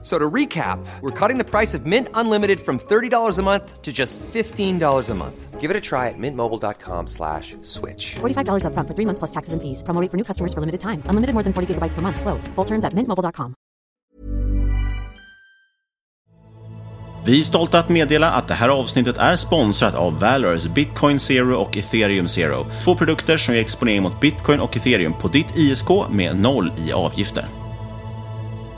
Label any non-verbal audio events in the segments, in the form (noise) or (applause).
F- So to recap, we're cutting the price of Mint Unlimited from $30 a month to just $15 a month. Give it a try at mintmobile.com slash switch. $45 upfront for three months plus taxes and fees. Promo rate for new customers for limited time. Unlimited more than 40 gigabytes per month. Slows. Full terms at mintmobile.com. Vi är stolta att meddela att det här avsnittet är sponsrat av Valors Bitcoin Zero och Ethereum Zero. Två produkter som ger exponering mot Bitcoin och Ethereum på ditt ISK med noll i avgifter.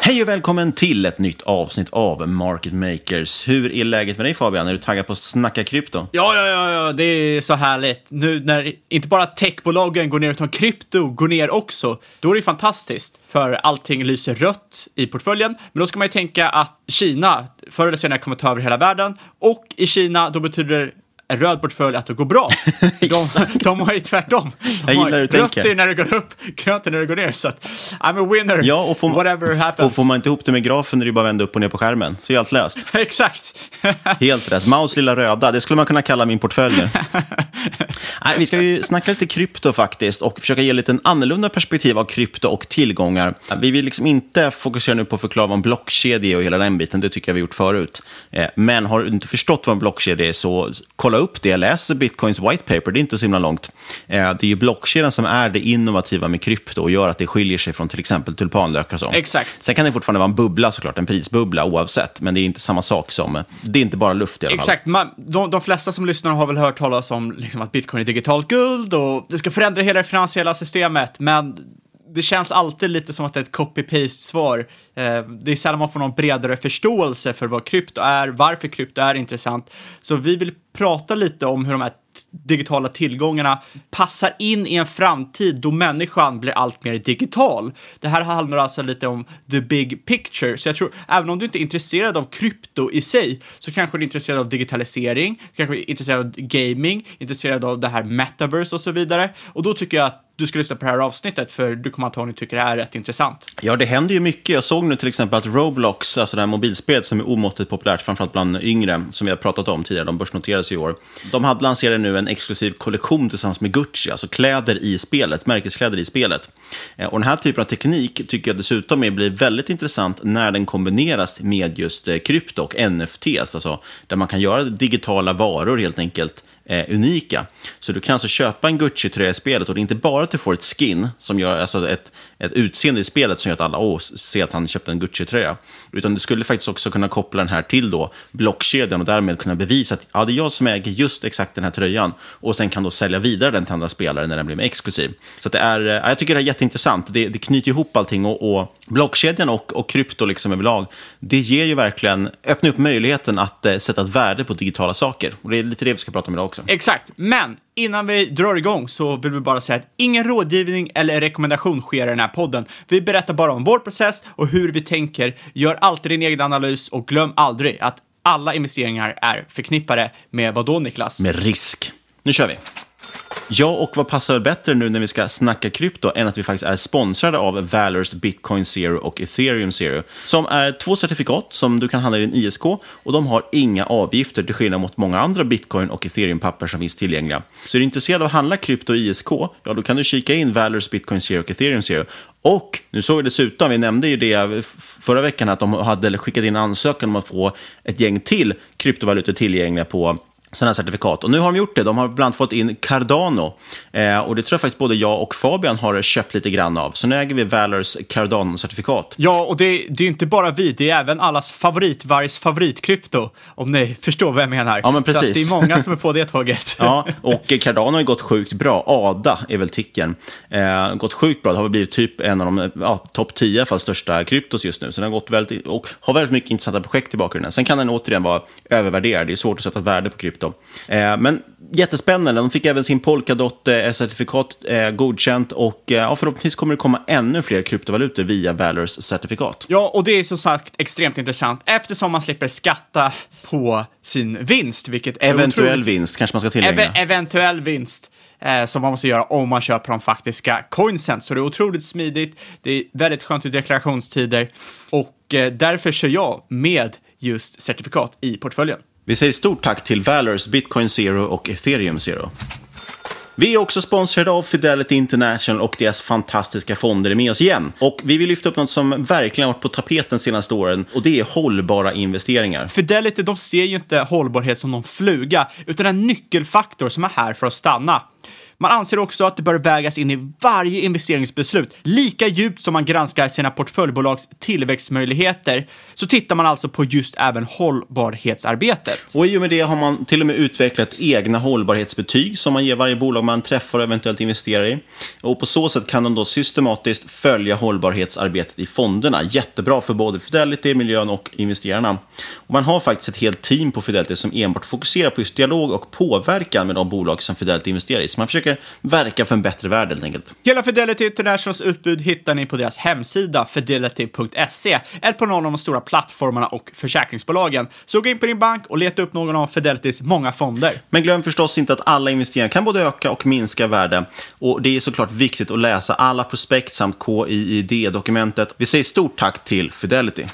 Hej och välkommen till ett nytt avsnitt av Market Makers. Hur är läget med dig Fabian? Är du taggad på att snacka krypto? Ja, ja, ja, ja, det är så härligt. Nu när inte bara techbolagen går ner utan krypto går ner också, då är det fantastiskt. För allting lyser rött i portföljen. Men då ska man ju tänka att Kina förr eller senare kommer ta över hela världen. Och i Kina, då betyder en röd portfölj att det går bra. (laughs) de, de har ju tvärtom. De Jag gillar har hur du rött tänker. är när det går upp, grönt är när det går ner. Så att I'm a winner, Ja, och får, whatever happens. och får man inte ihop det med grafen är det bara att vända upp och ner på skärmen. Så är allt löst. (laughs) Exakt. (laughs) Helt rätt. Maus lilla röda, det skulle man kunna kalla min portfölj nu. Nej, vi ska ju snacka lite krypto faktiskt och försöka ge lite en annorlunda perspektiv av krypto och tillgångar. Vi vill liksom inte fokusera nu på att förklara vad en blockkedja är och hela den biten, det tycker jag vi gjort förut. Eh, Men har du inte förstått vad en blockkedja är så kolla upp det, läs Bitcoins white paper, det är inte så himla långt. Eh, Det är ju blockkedjan som är det innovativa med krypto och gör att det skiljer sig från till exempel tulpanlökar och så. Exakt. Sen kan det fortfarande vara en bubbla såklart, en prisbubbla oavsett, men det är inte samma sak som, det är inte bara luft i alla fall. Exakt, de, de flesta som lyssnar har väl hört talas om liksom, att bitcoin är digitalt guld och det ska förändra hela det finansiella systemet, men det känns alltid lite som att det är ett copy-paste-svar. Eh, det är sällan man får någon bredare förståelse för vad krypto är, varför krypto är intressant. Så vi vill prata lite om hur de här digitala tillgångarna passar in i en framtid då människan blir allt mer digital. Det här handlar alltså lite om the big picture, så jag tror även om du inte är intresserad av krypto i sig så kanske du är intresserad av digitalisering, kanske är intresserad av gaming, intresserad av det här metaverse och så vidare. Och då tycker jag att du ska lyssna på det här avsnittet, för du kommer antagligen tycka det här är rätt intressant. Ja, det händer ju mycket. Jag såg nu till exempel att Roblox, alltså det här mobilspelet som är omåttligt populärt, framförallt bland yngre, som vi har pratat om tidigare, de börsnoterades i år. De hade lanserat nu en exklusiv kollektion tillsammans med Gucci, alltså kläder i spelet, märkeskläder i spelet. Eh, och den här typen av teknik tycker jag dessutom är- blir väldigt intressant när den kombineras med just eh, krypto och NFTs, alltså där man kan göra digitala varor helt enkelt eh, unika. Så du kan alltså köpa en Gucci-tröja i spelet och det är inte bara att du får ett skin, som gör, alltså ett, ett utseende i spelet som gör att alla åh, ser att han köpte en Gucci-tröja. Utan du skulle faktiskt också kunna koppla den här till då blockkedjan och därmed kunna bevisa att ja, det är jag som äger just exakt den här tröjan. Och sen kan då sälja vidare den till andra spelare när den blir mer exklusiv. Så att det är, ja, jag tycker det är jätteintressant. Det, det knyter ihop allting och, och blockkedjan och, och krypto liksom överlag, det ger ju verkligen, öppnar upp möjligheten att eh, sätta ett värde på digitala saker. Och det är lite det vi ska prata om idag också. Exakt, men innan vi drar igång så vill vi bara säga att ingen rådgivning eller rekommendation sker i den här podden. Vi berättar bara om vår process och hur vi tänker. Gör alltid din egen analys och glöm aldrig att alla investeringar är förknippade med vad då, Niklas? Med risk. Nu kör vi. Ja, och vad passar väl bättre nu när vi ska snacka krypto än att vi faktiskt är sponsrade av Valors Bitcoin Zero och Ethereum Zero, som är två certifikat som du kan handla i din ISK och de har inga avgifter till skillnad mot många andra bitcoin och ethereum-papper som finns tillgängliga. Så är du intresserad av att handla krypto i ISK, ja då kan du kika in Valors Bitcoin Zero och Ethereum Zero. Och nu såg vi dessutom, vi nämnde ju det förra veckan, att de hade skickat in ansökan om att få ett gäng till kryptovalutor tillgängliga på sådana här certifikat. Och nu har de gjort det. De har bland annat fått in Cardano. Eh, och det tror jag faktiskt både jag och Fabian har köpt lite grann av. Så nu äger vi Valors Cardano-certifikat. Ja, och det, det är inte bara vi, det är även allas favoritvargs favoritkrypto, om ni (laughs) förstår vad jag menar. Ja, men Så precis. det är många (laughs) som är på det tåget. Ja, och Cardano har ju gått sjukt bra. ADA är väl ticken. Eh, gått sjukt bra. Det har väl blivit typ en av de ja, topp 10 i alla fall, största kryptos just nu. Så den har gått väldigt, och har väldigt mycket intressanta projekt i bakgrunden. Sen kan den återigen vara övervärderad. Det är svårt att sätta värde på krypto. Eh, men jättespännande. De fick även sin Polkadot-certifikat eh, godkänt. Och eh, ja, förhoppningsvis kommer det komma ännu fler kryptovalutor via Valors certifikat. Ja, och det är som sagt extremt intressant eftersom man slipper skatta på sin vinst, vilket Eventuell vinst kanske man ska tillägga. Eve- eventuell vinst eh, som man måste göra om man köper de faktiska coinsen. Så det är otroligt smidigt, det är väldigt skönt i deklarationstider och eh, därför kör jag med just certifikat i portföljen. Vi säger stort tack till Valors Bitcoin Zero och Ethereum Zero. Vi är också sponsrade av Fidelity International och deras fantastiska fonder är med oss igen. Och vi vill lyfta upp något som verkligen har varit på tapeten de senaste åren och det är hållbara investeringar. Fidelity, de ser ju inte hållbarhet som någon fluga, utan en nyckelfaktor som är här för att stanna. Man anser också att det bör vägas in i varje investeringsbeslut. Lika djupt som man granskar sina portföljbolags tillväxtmöjligheter så tittar man alltså på just även hållbarhetsarbetet. Och i och med det har man till och med utvecklat egna hållbarhetsbetyg som man ger varje bolag man träffar och eventuellt investerar i. Och på så sätt kan de då systematiskt följa hållbarhetsarbetet i fonderna. Jättebra för både Fidelity, miljön och investerarna. Och man har faktiskt ett helt team på Fidelity som enbart fokuserar på just dialog och påverkan med de bolag som Fidelity investerar i. Så man försöker verka för en bättre värld helt enkelt. Hela Fidelity Internationals utbud hittar ni på deras hemsida fidelity.se eller på någon av de stora plattformarna och försäkringsbolagen. Så gå in på din bank och leta upp någon av Fidelitys många fonder. Men glöm förstås inte att alla investeringar kan både öka och minska värde. Och det är såklart viktigt att läsa alla prospekt samt KIID-dokumentet. Vi säger stort tack till Fidelity.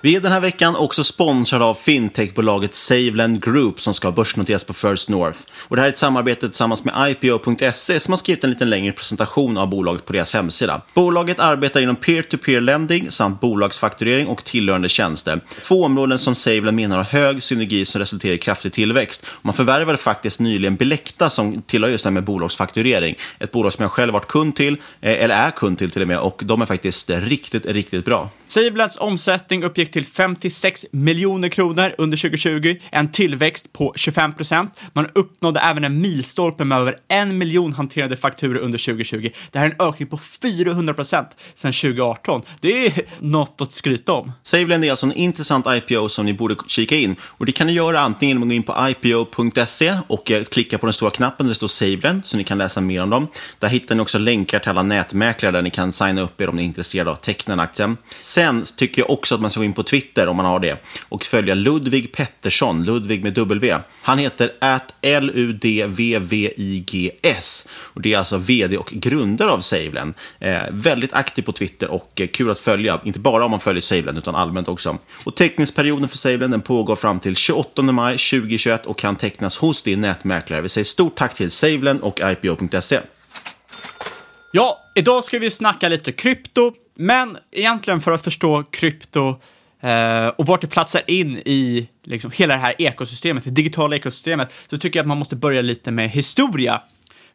Vi är den här veckan också sponsrade av fintechbolaget Saveland Group som ska börsnoteras på First North. Och det här är ett samarbete tillsammans med IPO.se som har skrivit en lite längre presentation av bolaget på deras hemsida. Bolaget arbetar inom peer-to-peer lending samt bolagsfakturering och tillhörande tjänster. Två områden som Saveland menar har hög synergi som resulterar i kraftig tillväxt. Man förvärvade faktiskt nyligen Bilekta som tillhör just det här med bolagsfakturering. Ett bolag som jag själv varit kund till, eh, eller är kund till till och med, och de är faktiskt riktigt, riktigt bra. Savelands omsättning uppgick till 56 miljoner kronor under 2020, en tillväxt på 25 procent. Man uppnådde även en milstolpe med över en miljon hanterade fakturor under 2020. Det här är en ökning på 400 procent sedan 2018. Det är något att skryta om. Savelend är alltså en intressant IPO som ni borde kika in. Och Det kan ni göra antingen genom att gå in på ipo.se och eh, klicka på den stora knappen där det står Savelend så ni kan läsa mer om dem. Där hittar ni också länkar till alla nätmäklare där ni kan signa upp er om ni är intresserade av att teckna en aktie. Sen tycker jag också att man ska gå in på Twitter om man har det och följa Ludvig Pettersson, Ludvig med W. Han heter at L-U-D-V-V-I-G-S och det är alltså vd och grundare av SaveLend. Eh, väldigt aktiv på Twitter och eh, kul att följa, inte bara om man följer SaveLend utan allmänt också. Och teckningsperioden för SaveLend den pågår fram till 28 maj 2021 och kan tecknas hos din nätmäklare. Vi säger stort tack till SaveLend och IPO.se. Ja, idag ska vi snacka lite krypto, men egentligen för att förstå krypto Uh, och vart det platsar in i liksom, hela det här ekosystemet, det digitala ekosystemet, så tycker jag att man måste börja lite med historia.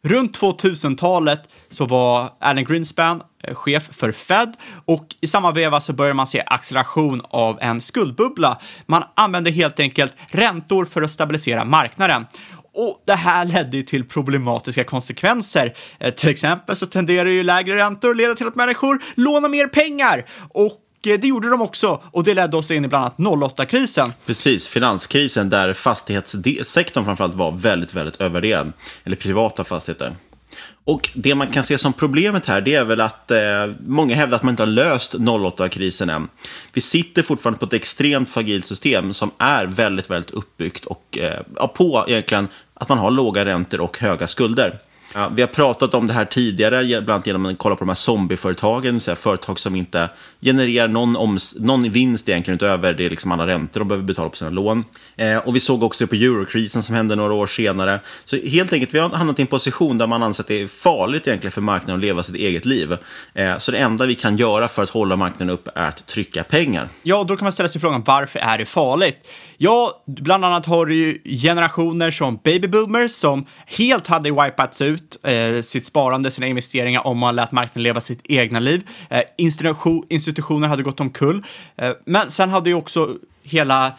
Runt 2000-talet så var Alan Greenspan eh, chef för Fed och i samma veva så började man se acceleration av en skuldbubbla. Man använde helt enkelt räntor för att stabilisera marknaden. Och det här ledde ju till problematiska konsekvenser. Eh, till exempel så tenderar ju lägre räntor att leda till att människor lånar mer pengar. Och Eh, det gjorde de också och det ledde oss in i bland annat 08-krisen. Precis, finanskrisen där fastighetssektorn framförallt var väldigt, väldigt övervärderad. Eller privata fastigheter. Och det man kan se som problemet här, det är väl att eh, många hävdar att man inte har löst 08-krisen än. Vi sitter fortfarande på ett extremt fragilt system som är väldigt, väldigt uppbyggt och eh, på egentligen att man har låga räntor och höga skulder. Ja, vi har pratat om det här tidigare, bland annat genom att kolla på de här zombieföretagen, så företag som inte genererar någon, oms någon vinst egentligen utöver det liksom alla räntor de behöver betala på sina lån. Eh, och vi såg också det på eurokrisen som hände några år senare. Så helt enkelt, vi har hamnat i en position där man anser att det är farligt egentligen för marknaden att leva sitt eget liv. Eh, så det enda vi kan göra för att hålla marknaden upp är att trycka pengar. Ja, då kan man ställa sig frågan varför är det farligt? Ja, bland annat har du ju generationer som babyboomers som helt hade wipats ut eh, sitt sparande, sina investeringar om man lät marknaden leva sitt egna liv. Eh, institution, institutioner hade gått omkull. Eh, men sen hade ju också hela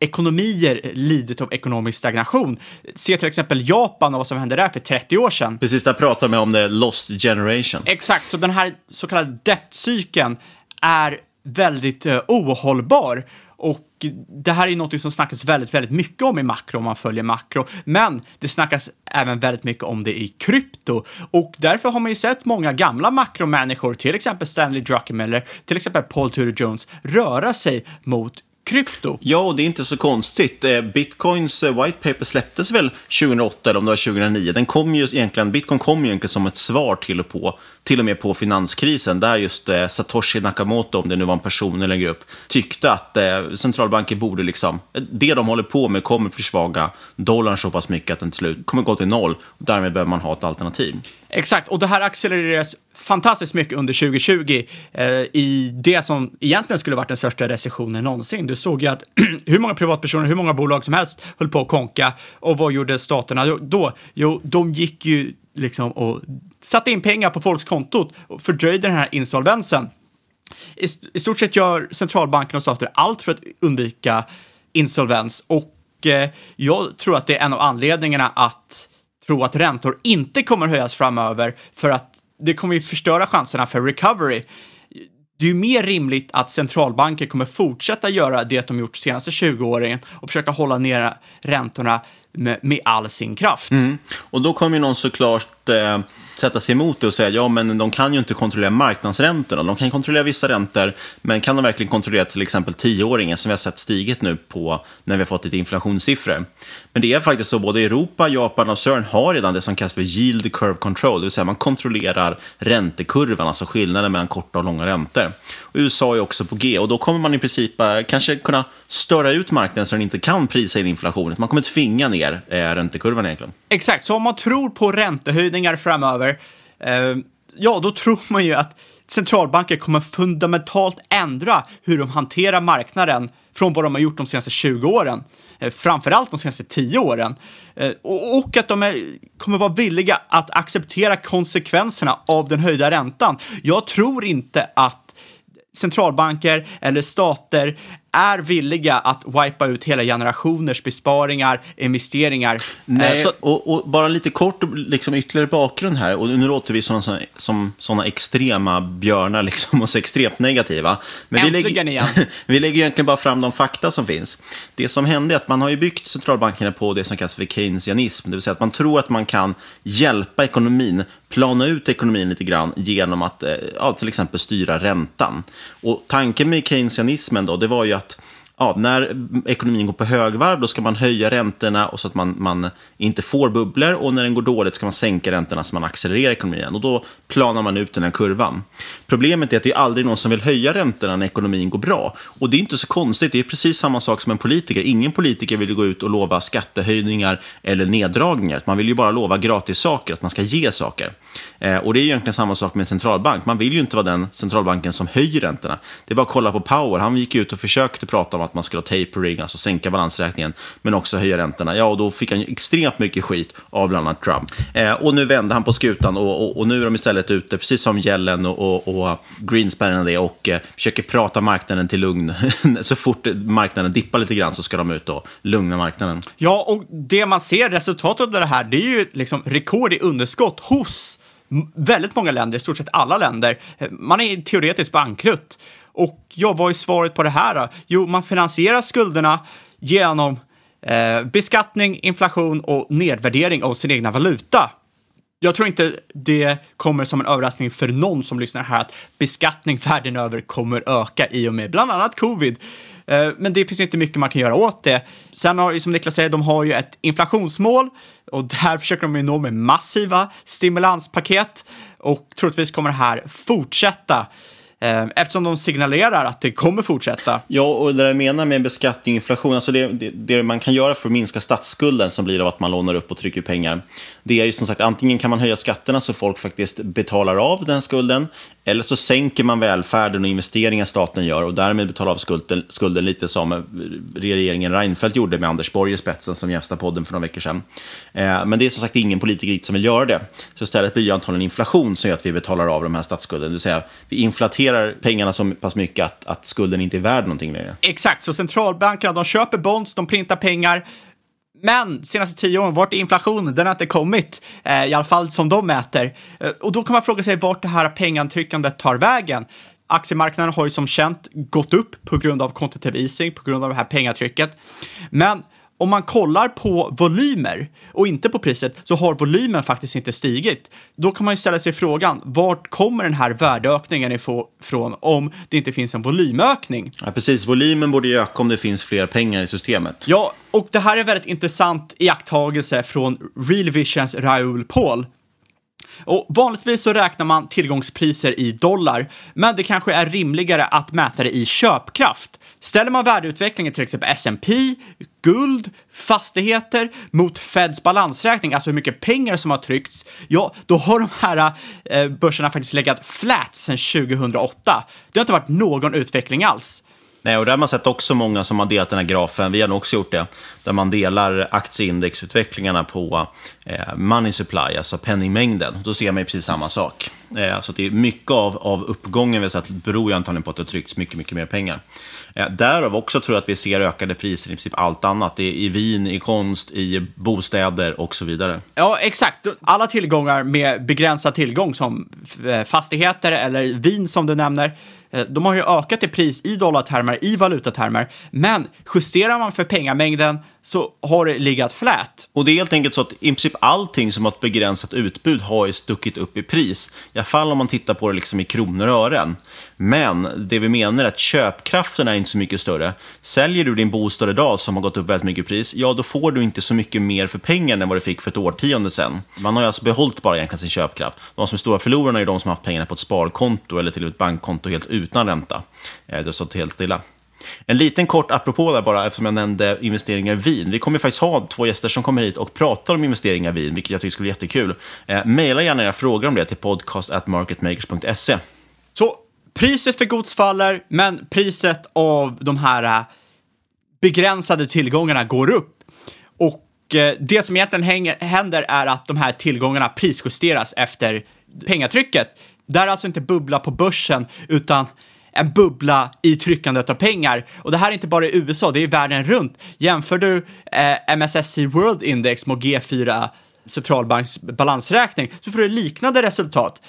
ekonomier lidit av ekonomisk stagnation. Se till exempel Japan och vad som hände där för 30 år sedan. Precis, där pratar vi om the lost generation. Exakt, så den här så kallade debt-cykeln är väldigt uh, ohållbar. Och det här är något som snackas väldigt, väldigt mycket om i makro om man följer makro, men det snackas även väldigt mycket om det i krypto. Och därför har man ju sett många gamla makromänniskor, till exempel Stanley Druckenmiller, till exempel Paul Tudor Jones, röra sig mot krypto. Ja, och det är inte så konstigt. Eh, Bitcoins eh, white paper släpptes väl 2008 eller om det var 2009. Den kom ju egentligen, Bitcoin kom ju egentligen som ett svar till och, på, till och med på finanskrisen där just eh, Satoshi Nakamoto, om det nu var en person eller en grupp, tyckte att eh, centralbanker borde liksom, det de håller på med kommer försvaga dollarn så pass mycket att den till slut kommer gå till noll. Och därmed behöver man ha ett alternativ. Exakt, och det här accelereras fantastiskt mycket under 2020 eh, i det som egentligen skulle varit den största recessionen någonsin. Du såg ju att (clears throat) hur många privatpersoner, hur många bolag som helst höll på att konka och vad gjorde staterna då? Jo, de gick ju liksom och satte in pengar på folks kontot och fördröjde den här insolvensen. I, I stort sett gör centralbanken och stater allt för att undvika insolvens och eh, jag tror att det är en av anledningarna att tro att räntor inte kommer höjas framöver för att det kommer ju förstöra chanserna för recovery. Det är ju mer rimligt att centralbanker kommer fortsätta göra det de gjort de senaste 20 åren och försöka hålla ner räntorna med, med all sin kraft. Mm. Och då kommer ju någon såklart eh, sätta sig emot det och säga ja, men de kan ju inte kontrollera marknadsräntorna. De kan kontrollera vissa räntor, men kan de verkligen kontrollera till exempel tioåringen som vi har sett stigit nu på när vi har fått lite inflationssiffror? Men det är faktiskt så, både Europa, Japan och CERN har redan det som kallas för yield curve control, det vill säga man kontrollerar räntekurvan, alltså skillnaden mellan korta och långa räntor. Och USA är också på G och då kommer man i princip kanske kunna störa ut marknaden så den inte kan prisa in inflationen. Man kommer tvinga ner eh, räntekurvan egentligen. Exakt, så om man tror på räntehöjningar framöver, eh, ja, då tror man ju att centralbanker kommer fundamentalt ändra hur de hanterar marknaden från vad de har gjort de senaste 20 åren. Eh, framförallt de senaste 10 åren. Eh, och, och, att de är, kommer vara villiga att acceptera konsekvenserna av den höjda räntan. Jag tror inte att centralbanker eller stater är villiga att wipa ut hela generationers besparingar, investeringar. Nej, Eh, så, och, och bara lite kort liksom ytterligare bakgrund här. Och nu låter vi som, som, som sådana extrema björnar liksom, och så extremt negativa. Men vi Äntligen lägger, igen. (laughs) vi lägger egentligen bara fram de fakta som finns. Det som hände är att man har ju byggt centralbankerna på det som kallas för keynesianism. Det vill säga att man tror att man kan hjälpa ekonomin, plana ut ekonomin lite grann genom att eh, ja, till exempel styra räntan. Och tanken med keynesianismen då, det var ju att att ja, när ekonomin går på högvarv då ska man höja räntorna och så att man, man inte får bubblor och när den går dåligt ska man sänka räntorna så man accelererar ekonomin och då planar man ut den här kurvan. Problemet är att det är aldrig någon som vill höja räntorna när ekonomin går bra och det är inte så konstigt, det är precis samma sak som en politiker. Ingen politiker vill gå ut och lova skattehöjningar eller neddragningar. Man vill ju bara lova gratis saker, att man ska ge saker. Eh, och det är egentligen samma sak med en centralbank. Man vill ju inte vara den centralbanken som höjer räntorna. Det är bara att kolla på Power. Han gick ut och försökte prata om att man skulle ha tapering, alltså sänka balansräkningen, men också höja räntorna. Ja, och då fick han ju extremt mycket skit av bland annat Trump. Eh, och nu vände han på skutan och, och, och nu är de istället ute, precis som Yellen och, och, och Greenspan och det, och eh, försöker prata marknaden till lugn. (laughs) så fort marknaden dippar lite grann så ska de ut och lugna marknaden. Ja, och det man ser resultatet av det här, det är ju liksom rekord i underskott hos väldigt många länder, i stort sett alla länder. Eh, man är teoretiskt bankrutt. Och ja, vad är svaret på det här då? Jo, man finansierar skulderna genom eh, beskattning, inflation och nedvärdering av sin egna valuta. Jag tror inte det kommer som en överraskning för någon som lyssnar här att beskattning världen över kommer öka i och med bland annat covid. Eh, men det finns inte mycket man kan göra åt det. Sen har ju, som Niklas säger, de har ju ett inflationsmål och (laughs) där försöker de ju nå med massiva stimulanspaket och troligtvis kommer det här fortsätta Eh, eftersom de signalerar att det kommer fortsätta. Ja, och det jag menar med beskattning och inflation, alltså det, det, det man kan göra för att minska statsskulden som blir av att man lånar upp och trycker pengar, det är ju som sagt antingen kan man höja skatterna så folk faktiskt betalar av den skulden, eller så sänker man välfärden och investeringar staten gör och därmed betalar av skulden, skulden lite som eh, regeringen Reinfeldt gjorde med Anders Borg i spetsen som gästade podden för några veckor sedan. Eh, men det är som sagt ingen politiker som vill göra det. Så istället blir det antagligen inflation som gör att vi betalar av de här statsskulden. Det vill säga, vi inflaterar pengarna så pass mycket att, att skulden inte är värd någonting längre. Exakt, så centralbankerna de köper bonds, de printar pengar. Men senaste tio åren, vart är inflationen? Den har inte kommit, eh, i alla fall som de mäter. Eh, och då kan man fråga sig vart det här pengantryckandet tar vägen. Aktiemarknaden har ju som känt gått upp på grund av quantitative easing, på grund av det här pengatrycket. Men om man kollar på volymer och inte på priset så har volymen faktiskt inte stigit. Då kan man ju ställa sig frågan, vart kommer den här värdeökningen ifrån om det inte finns en volymökning? Ja, precis, volymen borde ju öka om det finns fler pengar i systemet. Ja, och det här är väldigt intressant iakttagelse från Real Visions Raoul Paul. Och vanligtvis så räknar man tillgångspriser i dollar, men det kanske är rimligare att mäta det i köpkraft. Ställer man värdeutvecklingen till exempel S&P, guld, fastigheter mot Feds balansräkning, alltså hur mycket pengar som har tryckts, ja, då har de här eh, börserna faktiskt legat flat sedan 2008. Det har inte varit någon utveckling alls. Nej, och där har man sett också många som har delat den här grafen, vi har nog också gjort det, där man delar aktieindexutvecklingarna på eh, money supply, alltså penningmängden. Då ser man ju precis samma sak. Eh, så det är mycket av, av uppgången vi har sett beror ju antagligen på att det har tryckts mycket, mycket mer pengar. Eh, därav också tror jag att vi ser ökade priser i princip allt annat. Det är i vin, i konst, i bostäder och så vidare. Ja, exakt. Alla tillgångar med begränsad tillgång som eh, fastigheter eller vin som du nämner, eh, de har ju ökat i pris i dollartermer, i valutatermer, men justerar man för pengamängden så har det legat flat. Och det är helt enkelt så att i princip allting som har ett begränsat utbud har ju stuckit upp i pris. I alla fall om man tittar på det liksom i kronor och ören. Men det vi menar är att köpkraften är inte så mycket större. Säljer du din bostad idag som har gått upp väldigt mycket i pris, ja då får du inte så mycket mer för pengarna än vad du fick för ett årtionde sedan. Man har ju alltså behållit bara egentligen sin köpkraft. De som är stora förlorarna är de som har haft pengarna på ett sparkonto eller till ett bankkonto helt utan ränta. Eh, det har stått helt stilla. En liten kort apropå där bara, eftersom jag nämnde investeringar i vin. Vi kommer faktiskt ha två gäster som kommer hit och pratar om investeringar i vin, vilket jag tycker skulle bli jättekul. Eh, maila gärna era frågor om det till podcast.marketmakers.se. Så priset för gods faller, men priset av de här äh, begränsade tillgångarna går upp. Och äh, det som egentligen hänger, händer är att de här tillgångarna prisjusteras efter pengatrycket. Det är alltså inte bubbla på börsen, utan en bubbla i tryckandet av pengar. Och det här är inte bara i USA, det är världen runt. Jämför du äh, eh, MSSI World Index med G4 centralbanks balansräkning så får du liknande resultat.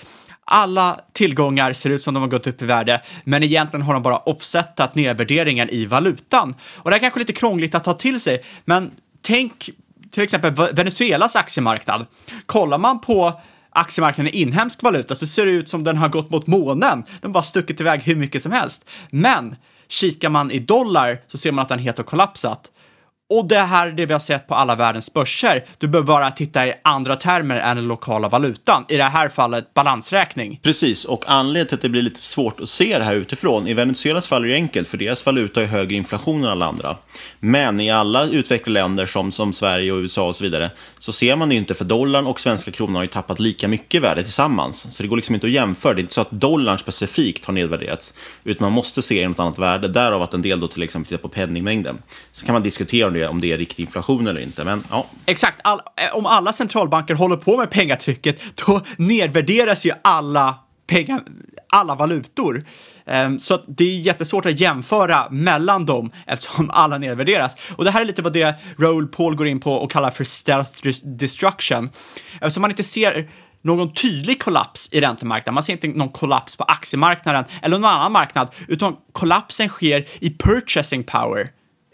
Alla tillgångar ser ut som de har gått upp i värde, men egentligen har de bara offsetat nedvärderingen i valutan. Och det är kanske lite krångligt att ta till sig, men tänk till exempel Venezuelas aktiemarknad. Kollar man på aktiemarknaden i inhemsk valuta så ser det ut som den har gått mot månen. Den bara stuckit iväg hur mycket som helst. Men kikar man i dollar så ser man att den helt har kollapsat. Och det här är det vi har sett på alla världens börser. Du behöver bara titta i andra termer än den lokala valutan. I det här fallet balansräkning. Precis, och anledningen till att det blir lite svårt att se det här utifrån. I Venezuelas fall är det enkelt, för deras valuta är högre inflation än alla andra. Men i alla utvecklade länder som, som Sverige och USA och så vidare, så ser man det inte, för dollarn och svenska kronan har ju tappat lika mycket värde tillsammans. Så det går liksom inte att jämföra. Det är inte så att dollarn specifikt har nedvärderats, utan man måste se i något annat värde. Därav att en del då till exempel tittar på penningmängden. Så kan man diskutera om det, om det är riktig inflation eller inte. Men, ja. Exakt, All, eh, om alla centralbanker håller på med pengatrycket, då nedvärderas ju alla, pengar, alla valutor. Ehm, så det är jättesvårt att jämföra mellan dem eftersom (laughs) alla nedvärderas. Och det här är lite vad det Raoul Paul går in på och kallar för stealth destruction. Eftersom man inte ser någon tydlig kollaps i räntemarknaden. Man ser inte någon kollaps på aktiemarknaden eller någon annan marknad, utan kollapsen sker i purchasing power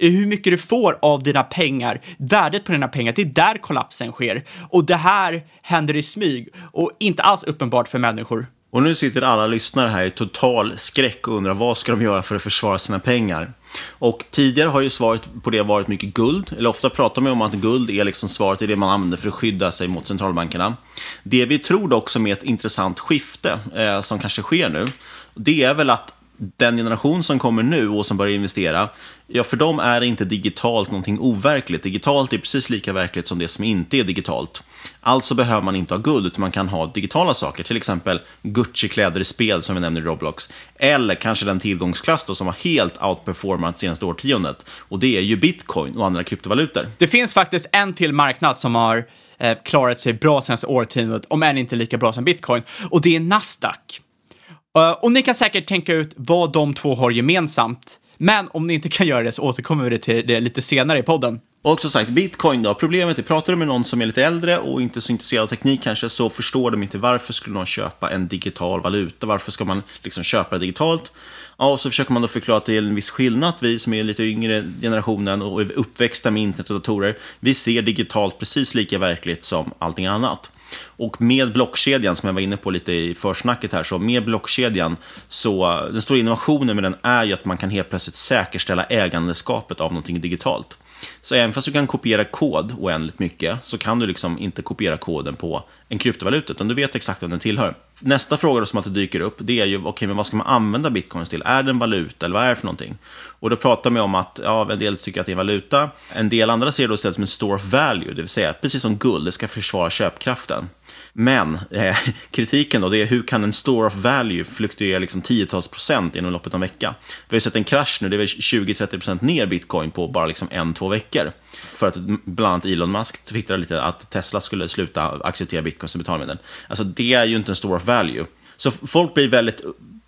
hur mycket du får av dina pengar, värdet på dina pengar, det är där kollapsen sker. Och det här händer i smyg och inte alls uppenbart för människor. Och nu sitter alla lyssnare här i total skräck och undrar vad ska de göra för att försvara sina pengar? Och tidigare har ju svaret på det varit mycket guld, eller ofta pratar man om att guld är liksom svaret i det man använder för att skydda sig mot centralbankerna. Det vi tror dock som är ett intressant skifte eh, som kanske sker nu, det är väl att den generation som kommer nu och som börjar investera, ja, för dem är inte digitalt någonting overkligt. Digitalt är precis lika verkligt som det som inte är digitalt. Alltså behöver man inte ha guld, utan man kan ha digitala saker, till exempel Gucci-kläder i spel som vi nämner i Roblox. Eller kanske den tillgångsklass då, som har helt outperformat senaste årtiondet. Och det är ju bitcoin och andra kryptovalutor. Det finns faktiskt en till marknad som har eh, klarat sig bra senaste årtiondet, om än inte lika bra som bitcoin. Och det är Nasdaq. Eh, och ni kan säkert tänka ut vad de två har gemensamt. Men om ni inte kan göra det så återkommer vi till det lite senare i podden. Och som sagt, bitcoin då. Problemet är, pratar du med någon som är lite äldre och inte så intresserad av teknik kanske, så förstår de inte varför skulle någon köpa en digital valuta? Varför ska man liksom köpa det digitalt? Ja, och så försöker man då förklara att det är en viss skillnad. Vi som är lite yngre generationen och är uppväxta med internet och datorer, vi ser digitalt precis lika verkligt som allting annat. Och med blockkedjan, som jag var inne på lite i försnacket här, så med blockkedjan, så den stora innovationen med den är ju att man kan helt plötsligt säkerställa ägandeskapet av någonting digitalt. Så även fast du kan kopiera kod oändligt mycket så kan du liksom inte kopiera koden på en kryptovaluta, utan du vet exakt vem den tillhör. Nästa fråga då som alltid dyker upp, det är ju, okej, okay, men vad ska man använda bitcoins till? Är det en valuta eller vad är det för någonting? Och då pratar man om att, ja, en del tycker att det är en valuta, en del andra ser det då istället som en store of value, det vill säga precis som guld, det ska försvara köpkraften. Men eh, (laughs) kritiken då, det är hur kan en store of value fluktuera liksom tiotals procent inom loppet av en vecka? Vi har ju sett en krasch nu, det är väl 20-30 procent ner bitcoin på bara liksom en, två veckor. För att bland annat Elon Musk twittrade lite att Tesla skulle sluta acceptera bitcoin som betalmedel. Alltså det är ju inte en store of value. Så folk blir väldigt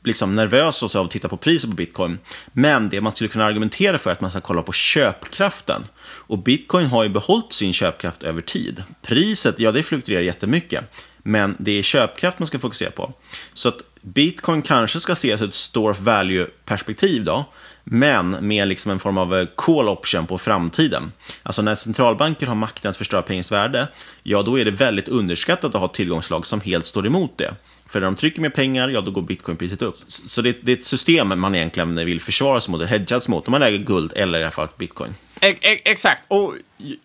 liksom nervösa av att titta på priset på bitcoin. Men det man skulle kunna argumentera för är att man ska kolla på köpkraften. Och bitcoin har ju behållit sin köpkraft över tid. Priset, ja det fluktuerar jättemycket. Men det är köpkraft man ska fokusera på. Så att bitcoin kanske ska ses ur ett store of value-perspektiv då. Men med liksom en form av eh, call option på framtiden. Alltså när centralbanker har makten att förstöra pengars värde, ja då är det väldigt underskattat att ha tillgångslag som helt står emot det. För när de trycker mer pengar, ja då går bitcoinpriset upp. Så det, det, är ett system man egentligen vill försvara sig mot, hedgas mot, om man äger guld eller i alla fall bitcoin. E e exakt, och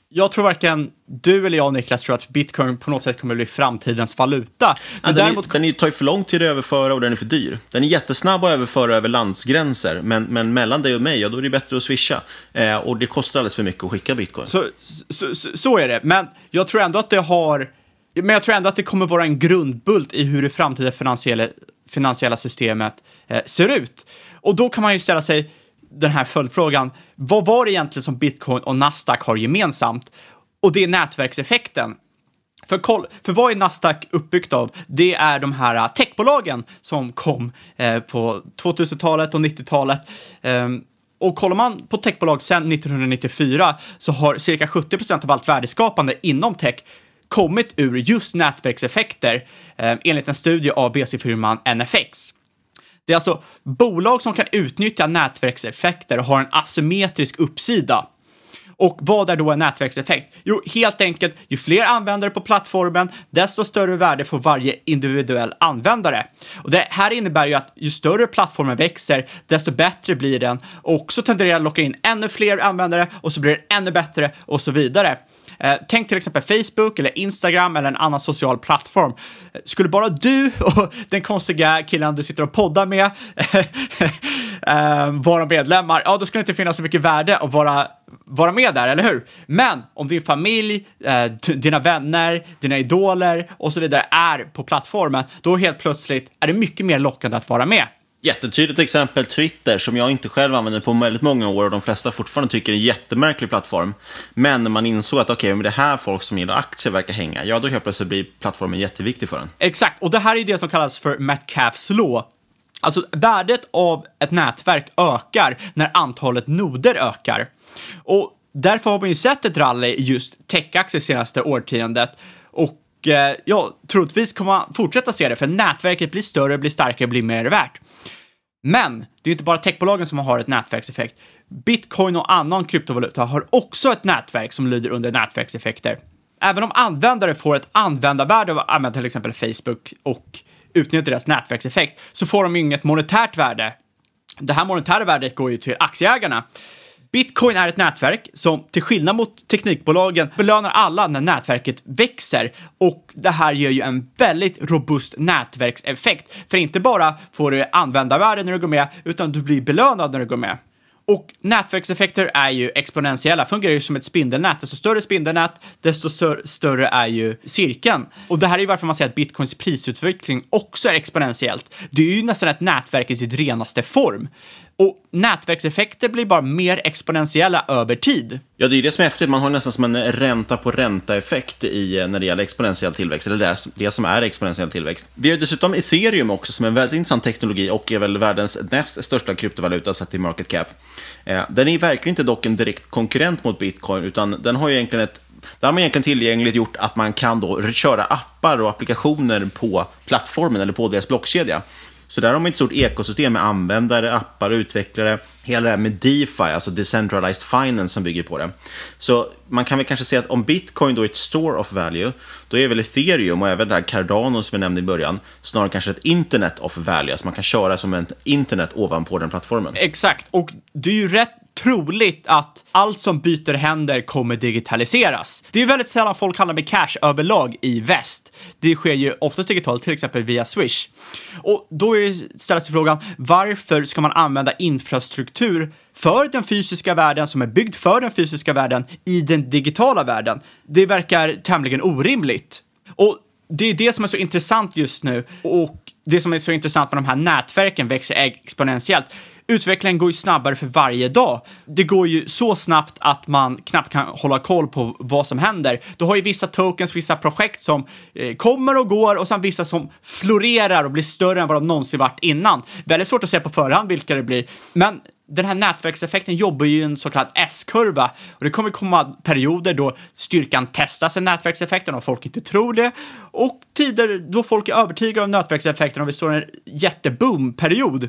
jag tror varken du eller jag, Niklas, tror att bitcoin på något sätt kommer att bli framtidens valuta. Men ja, däremot... den, är, den tar ju för lång tid att överföra och den är för dyr. Den är jättesnabb att överföra över landsgränser, men, men mellan dig och mig, ja då är det bättre att swisha. Eh, och det kostar alldeles för mycket att skicka bitcoin. Så, så, så, så är det, men jag tror ändå att det har men jag tror ändå att det kommer vara en grundbult i hur det framtida finansiella, finansiella systemet eh, ser ut. Och då kan man ju ställa sig den här följdfrågan. Vad var det egentligen som bitcoin och Nasdaq har gemensamt? Och det är nätverkseffekten. För, koll, för vad är Nasdaq uppbyggt av? Det är de här eh, techbolagen som kom eh, på 2000-talet och 90-talet. Eh, och kollar man på techbolag sedan 1994 så har cirka 70 procent av allt värdeskapande inom tech kommit ur just nätverkseffekter eh, enligt en studie av VC-firman NFX. Det är alltså bolag som kan utnyttja nätverkseffekter och har en asymmetrisk uppsida. Och vad är då en nätverkseffekt? Jo, helt enkelt, ju fler användare på plattformen, desto större värde får varje individuell användare. Och det här innebär ju att ju större plattformen växer, desto bättre blir den och så tenderar att locka in ännu fler användare och så blir den ännu bättre och så vidare. Eh, tänk till exempel Facebook eller Instagram eller en annan social plattform. Eh, skulle bara du (laughs) och den konstiga killen du sitter och poddar med (laughs) eh, vara medlemmar, ja då skulle det inte finnas så mycket värde att vara, vara med där, eller hur? Men om din familj, eh, dina vänner, dina idoler och så vidare är på plattformen, då helt plötsligt är det mycket mer lockande att vara med. Jättetydligt exempel Twitter, som jag inte själv använder på väldigt många år och de flesta fortfarande tycker är en jättemärklig plattform. Men när man insåg att okej, okay, men det här folk som gillar aktier verkar hänga, ja då helt plötsligt blir plattformen jätteviktig för en. Exakt, och det här är det som kallas för Metcalfs law. Alltså värdet av ett nätverk ökar när antalet noder ökar. Och därför har man ju sett ett rally just techaktier senaste årtiondet. Och eh, ja, troligtvis kommer man fortsätta se det, för nätverket blir större, blir starkare, blir mer värt. Men det är inte bara techbolagen som har ett nätverkseffekt. Bitcoin och annan kryptovaluta har också ett nätverk som lyder under nätverkseffekter. Även om användare får ett användarvärde av att använda till exempel Facebook och utnyttja deras nätverkseffekt så får de inget monetärt värde. Det här monetära värdet går ju till aktieägarna. Bitcoin är ett nätverk som till skillnad mot teknikbolagen belönar alla när nätverket växer och det här ger ju en väldigt robust nätverkseffekt. För inte bara får du användarvärde när du går med, utan du blir belönad när du går med. Och nätverkseffekter är ju exponentiella, fungerar ju som ett spindelnät. Desto större spindelnät, desto större är ju cirkeln. Och det här är ju varför man säger att bitcoins prisutveckling också är exponentiellt. Det är ju nästan ett nätverk i sitt renaste form. Och nätverkseffekter blir bara mer exponentiella över tid. Ja, det är det som är häftigt. Man har nästan som en ränta på ränta-effekt i, eh, när det gäller exponentiell tillväxt, eller det, det som är exponentiell tillväxt. Vi har dessutom ethereum också, som är en väldigt intressant teknologi och är väl världens näst största kryptovaluta sett till market cap. Eh, den är verkligen inte dock en direkt konkurrent mot bitcoin, utan den har ju egentligen ett där har man egentligen tillgängligt gjort att man kan då köra appar och applikationer på plattformen eller på deras blockkedja. Så där har man ett stort ekosystem med användare, appar och utvecklare. Hela det här med DeFi, alltså Decentralized Finance, som bygger på det. Så man kan väl kanske säga att om bitcoin då är ett store of value, då är väl ethereum och även det här Cardano som vi nämnde i början, snarare kanske ett internet of value, alltså man kan köra som ett internet ovanpå den plattformen. Exakt, och det är ju rätt troligt att allt som byter händer kommer digitaliseras. Det är väldigt sällan folk handlar med cash överlag i väst. Det sker ju oftast digitalt, till exempel via Swish. Och då ställer sig frågan, varför ska man använda infrastruktur för den fysiska världen som är byggd för den fysiska världen i den digitala världen? Det verkar tämligen orimligt. Och det är det som är så intressant just nu och det som är så intressant med de här nätverken växer exponentiellt utvecklingen går ju snabbare för varje dag. Det går ju så snabbt att man knappt kan hålla koll på vad som händer. Du har ju vissa tokens, vissa projekt som eh, kommer och går och sen vissa som florerar och blir större än vad de någonsin varit innan. Väldigt svårt att säga på förhand vilka det blir, men den här nätverkseffekten jobbar ju i en så kallad S-kurva och det kommer komma perioder då styrkan testas i nätverkseffekten och folk inte tror det och tider då folk är övertygade om nätverkseffekten och vi står i en jätteboom-period.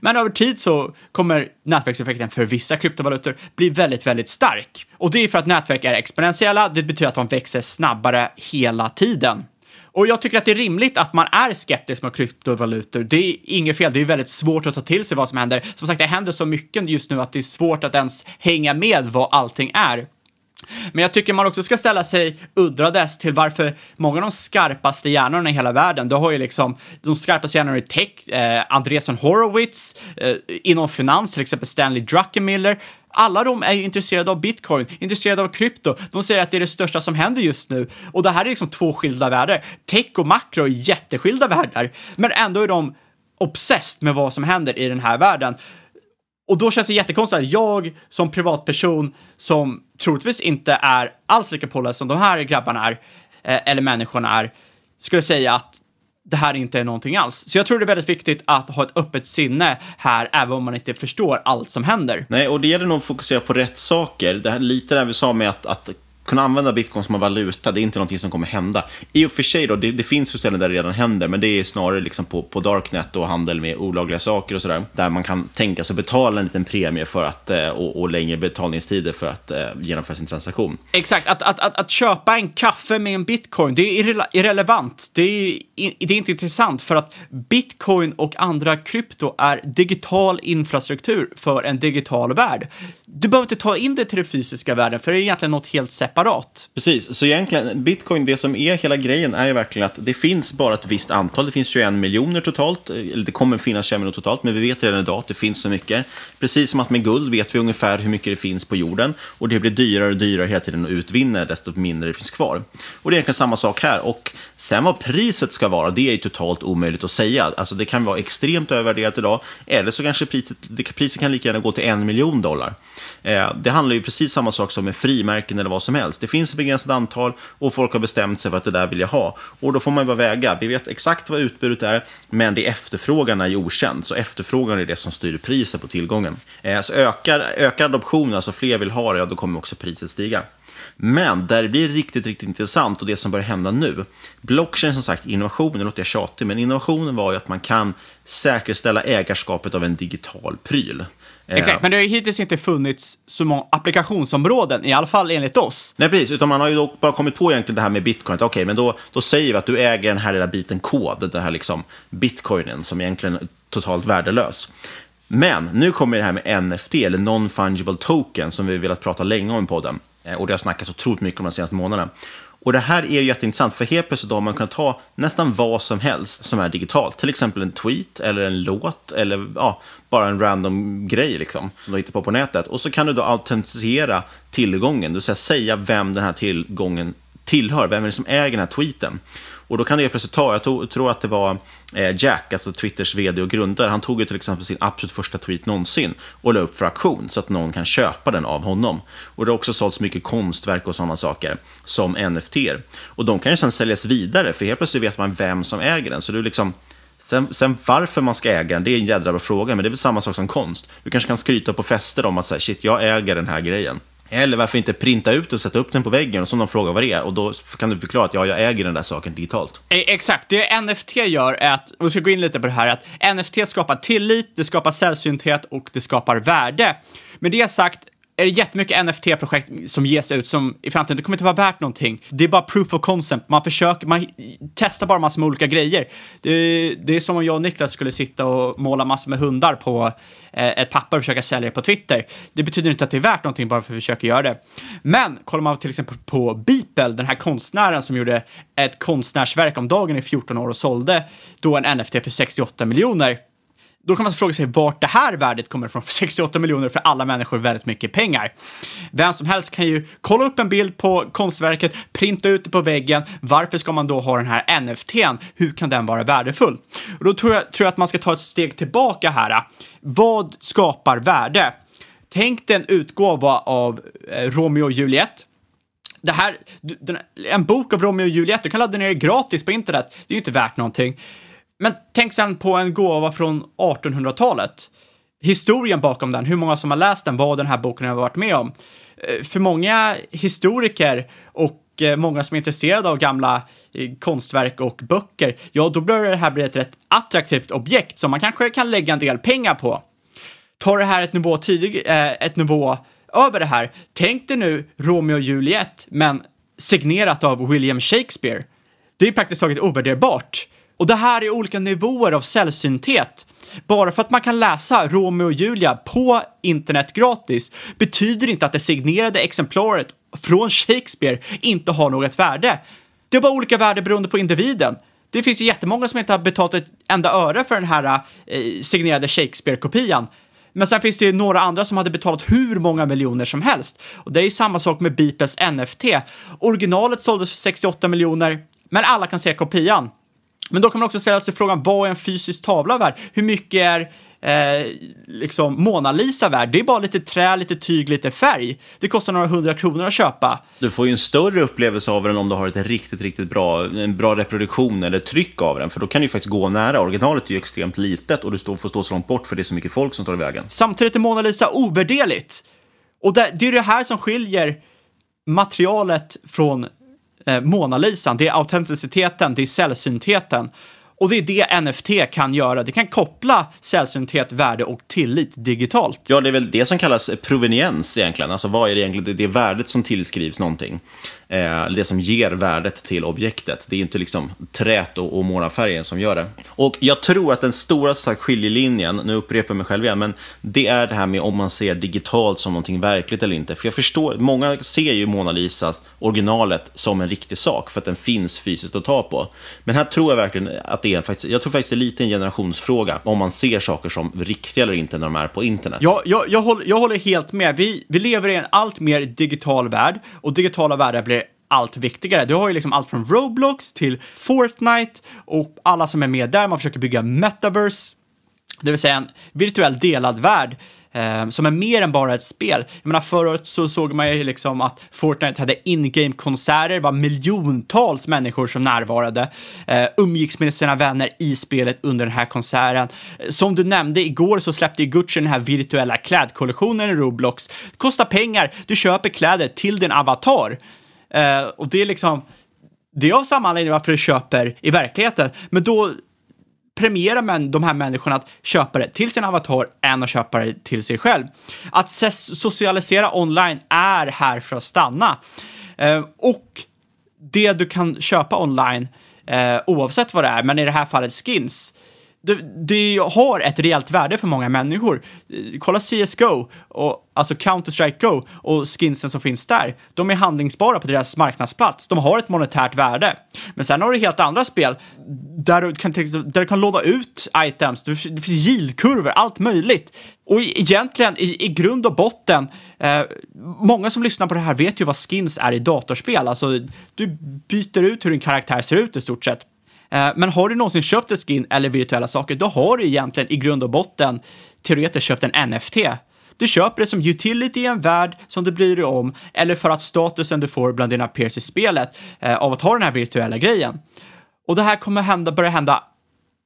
Men över tid så kommer nätverkseffekten för vissa kryptovalutor bli väldigt, väldigt stark. Och det är för att nätverk är exponentiella, det betyder att de växer snabbare hela tiden. Och jag tycker att det är rimligt att man är skeptisk mot kryptovalutor. Det är inget fel, det är väldigt svårt att ta till sig vad som händer. Som sagt, det händer så mycket just nu att det är svårt att ens hänga med vad allting är. Men jag tycker man också ska ställa sig uddrades till varför många av de skarpaste hjärnorna i hela världen, du har ju liksom de skarpaste hjärnorna i tech, eh, Andresen Horowitz, eh, inom finans, till exempel Stanley Druckenmiller, alla de är ju intresserade av bitcoin, intresserade av krypto. De säger att det är det största som händer just nu. Och det här är liksom två skilda världar. Tech och makro är jätteskilda världar, men ändå är de obsessed med vad som händer i den här världen. Och då känns det jättekonstigt att jag som privatperson som troligtvis inte är alls lika påläst som de här grabbarna är, eh, eller människorna är, skulle säga att det här inte är någonting alls. Så jag tror det är väldigt viktigt att ha ett öppet sinne här, även om man inte förstår allt som händer. Nej, och det gäller nog att fokusera på rätt saker. Det här lite det vi sa med att, att kunna använda bitcoin som en valuta, det är inte någonting som kommer hända. I och för sig, då, det, det finns ju ställen där det redan händer, men det är snarare liksom på, på darknet och handel med olagliga saker och sådär. Där man kan tänka sig betala en liten premie för att, eh, och, och längre betalningstider för att eh, genomföra sin transaktion. Exakt, att, att, att, att köpa en kaffe med en bitcoin, det är irre irrelevant. Det är, det är inte intressant för att bitcoin och andra krypto är digital infrastruktur för en digital värld. Du behöver inte ta in det till den fysiska världen, för det är egentligen något helt separat. Precis, så egentligen bitcoin, det som är hela grejen är ju verkligen att det finns bara ett visst antal. Det finns 21 miljoner totalt, eller det kommer finnas 21 miljoner totalt, men vi vet redan idag att det finns så mycket. Precis som att med guld vet vi ungefär hur mycket det finns på jorden och det blir dyrare och dyrare hela tiden att utvinna desto mindre det finns kvar. Och det är egentligen samma sak här. Och sen vad priset ska vara, det är ju totalt omöjligt att säga. Alltså det kan vara extremt övervärderat idag, eller så kanske priset, det, priset kan lika gärna gå till en miljon dollar. Eh, det handlar ju precis samma sak som med frimärken eller vad som helst. Det finns ett begränsat antal och folk har bestämt sig för att det där vill jag ha. Och då får man bara väga. Vi vet exakt vad utbudet är, men det är efterfrågan är ju okänd. Så efterfrågan är det som styr priset på tillgången. Eh, så ökar, ökar adoptionen, alltså fler vill ha det, ja, då kommer också priset stiga. Men där det blir riktigt, riktigt intressant och det som börjar hända nu. Blockchain som sagt, innovationen, låter jag tjatig, men innovationen var ju att man kan säkerställa ägarskapet av en digital pryl. Exakt, men det har ju hittills inte funnits så många applikationsområden, i alla fall enligt oss. Nej, precis, utan man har ju bara kommit på egentligen det här med bitcoin. Okej, okay, men då, då säger vi att du äger den här lilla biten kod, den här liksom bitcoinen som egentligen är totalt värdelös. Men nu kommer det här med NFT, eller non-fungible token, som vi velat prata länge om i podden. Eh, och det har snackats otroligt mycket om de senaste månaderna. Och det här är ju jätteintressant, för helt plötsligt har man kunnat ta nästan vad som helst som är digitalt. Till exempel en tweet, eller en låt, eller ja, bara en random grej liksom, som du hittar på på nätet. Och så kan du då autentisera tillgången, det vill säga säga vem den här tillgången tillhör, vem är det som äger den här tweeten. Och då kan det plötsligt ta, jag tror, tror att det var eh, Jack, alltså Twitters vd och grundare, han tog ju till exempel sin absolut första tweet någonsin och la upp för auktion så att någon kan köpa den av honom. Och det har också sålts mycket konstverk och sådana saker som NFT. Och de kan ju sedan säljas vidare, för helt plötsligt vet man vem som äger den. Så det är liksom, Sen, sen, varför man ska äga den, det är en jädra bra fråga, men det är väl samma sak som konst. Du kanske kan skryta på fester om att säga, shit, jag äger den här grejen. Eller varför inte printa ut och sätta upp den på väggen och så de frågar vad det är och då kan du förklara att ja, jag äger den där saken digitalt. Eh, exakt, det NFT gör är att, och vi ska gå in lite på det här, att NFT skapar tillit, det skapar sällsynthet och det skapar värde. Med det sagt, är det jättemycket NFT-projekt som ges ut som i framtiden, det kommer inte vara värt någonting. Det är bara proof of concept, man försöker, man testar bara massor med olika grejer. Det, det är som om jag och Niklas skulle sitta och måla massor med hundar på eh, ett papper och försöka sälja det på Twitter. Det betyder inte att det är värt någonting bara för att vi försöker göra det. Men kollar man till exempel på Beeple, den här konstnären som gjorde ett konstnärsverk om dagen i 14 år och sålde då en NFT för 68 miljoner då kan man fråga sig vart det här värdet kommer ifrån, för 68 miljoner för alla människor är väldigt mycket pengar. Vem som helst kan ju kolla upp en bild på konstverket, printa ut det på väggen. Varför ska man då ha den här NFTn? Hur kan den vara värdefull? Och då tror jag, tror jag att man ska ta ett steg tillbaka här. Vad skapar värde? Tänk dig en utgåva av eh, Romeo och Juliet. Det här, en bok av Romeo och Juliet, du kan ladda ner det gratis på internet. Det är ju inte värt någonting. Men tänk sen på en gåva från 1800-talet. Historien bakom den, hur många som har läst den, vad den här boken har varit med om. Eh, för många historiker och eh, många som är intresserade av gamla eh, konstverk och böcker, ja, då bör det här bli ett rätt attraktivt objekt som man kanske kan lägga en del pengar på. Tar det här ett nivå tidig, ett nivå över det här. Tänk dig nu Romeo och Juliet, men signerat av William Shakespeare. Det är praktiskt taget ovärderbart. Och det här är olika nivåer av sällsynthet. Bara för att man kan läsa Romeo och Julia på internet gratis betyder inte att det signerade exemplaret från Shakespeare inte har något värde. Det har bara olika värde beroende på individen. Det finns ju jättemånga som inte har betalat ett enda öre för den här eh, signerade Shakespeare-kopian. Men sen finns det ju några andra som hade betalat hur många miljoner som helst. Och det är samma sak med Beeples NFT. Originalet såldes för 68 miljoner, men alla kan se kopian. Men då kan man också ställa sig frågan, vad är en fysisk tavla värd? Hur mycket är eh, liksom Mona Lisa-värld. Det är bara lite trä, lite tyg, lite färg. Det kostar några hundra kronor att köpa. Du får ju en större upplevelse av den om du har ett riktigt, riktigt bra, en bra reproduktion eller tryck av den. För då kan du ju faktiskt gå nära. Originalet är ju extremt litet och du står, får stå så långt bort för det är så mycket folk som tar i vägen. Samtidigt är Mona Lisa ovärderligt. Och det, det är det här som skiljer materialet från eh, Mona Lisa. Det är autenticiteten, det är sällsyntheten. Och det är det NFT kan göra. Det kan koppla sällsynthet, värde och tillit digitalt. Ja, det är väl det som kallas proveniens egentligen. Alltså vad är det egentligen? Det är värdet som tillskrivs någonting. Eh, det som ger värdet till objektet. Det är inte liksom trät och, och målarfärgen som gör det. Och jag tror att den stora sagt, skiljelinjen, nu upprepar jag mig själv igen, men det är det här med om man ser digitalt som någonting verkligt eller inte. För jag förstår, många ser ju Mona Lisa, originalet, som en riktig sak för att den finns fysiskt att ta på. Men här tror jag verkligen att det är faktiskt, jag tror faktiskt det är lite en generationsfråga om man ser saker som riktiga eller inte när de är på internet. Ja, jag, jag, håller, jag håller helt med. Vi, vi lever i en allt mer digital värld och digitala världar blir allt viktigare. Du har ju liksom allt från Roblox till Fortnite och alla som är med där. Man försöker bygga metaverse, det vill säga en virtuell delad värld eh, som är mer än bara ett spel. Jag menar, förra året så såg man ju liksom att Fortnite hade in-game-konserter, det var miljontals människor som närvarade, eh, umgicks med sina vänner i spelet under den här konserten. Som du nämnde, igår så släppte ju Gucci den här virtuella klädkollektionen i Roblox. Det kostar pengar, du köper kläder till din avatar. Eh, och det är liksom, det är av samma anledning varför du köper i verkligheten, men då premiera man de här människorna att köpa det till sin avatar än att köpa det till sig själv. Att socialisera online är här för att stanna. Eh, och det du kan köpa online, eh, oavsett vad det är, men i det här fallet skins, det, det, har ett reellt värde för många människor. Kolla CSGO, och, alltså Counter-Strike Go och skinsen som finns där. De är handlingsbara på deras marknadsplats. De har ett monetärt värde. Men sen har du helt andra spel där du kan, där du kan låna ut items, det finns yieldkurvor, allt möjligt. Och egentligen, i, i grund och botten, eh, många som lyssnar på det här vet ju vad skins är i datorspel. Alltså, du byter ut hur din karaktär ser ut i stort sett. Eh, men har du någonsin köpt ett skin eller virtuella saker, då har du egentligen i grund och botten teoretiskt köpt en NFT. Du köper det som utility i en värld som du bryr dig om, eller för att statusen du får bland dina peers i spelet eh, av att ha den här virtuella grejen. Och det här kommer hända, börja hända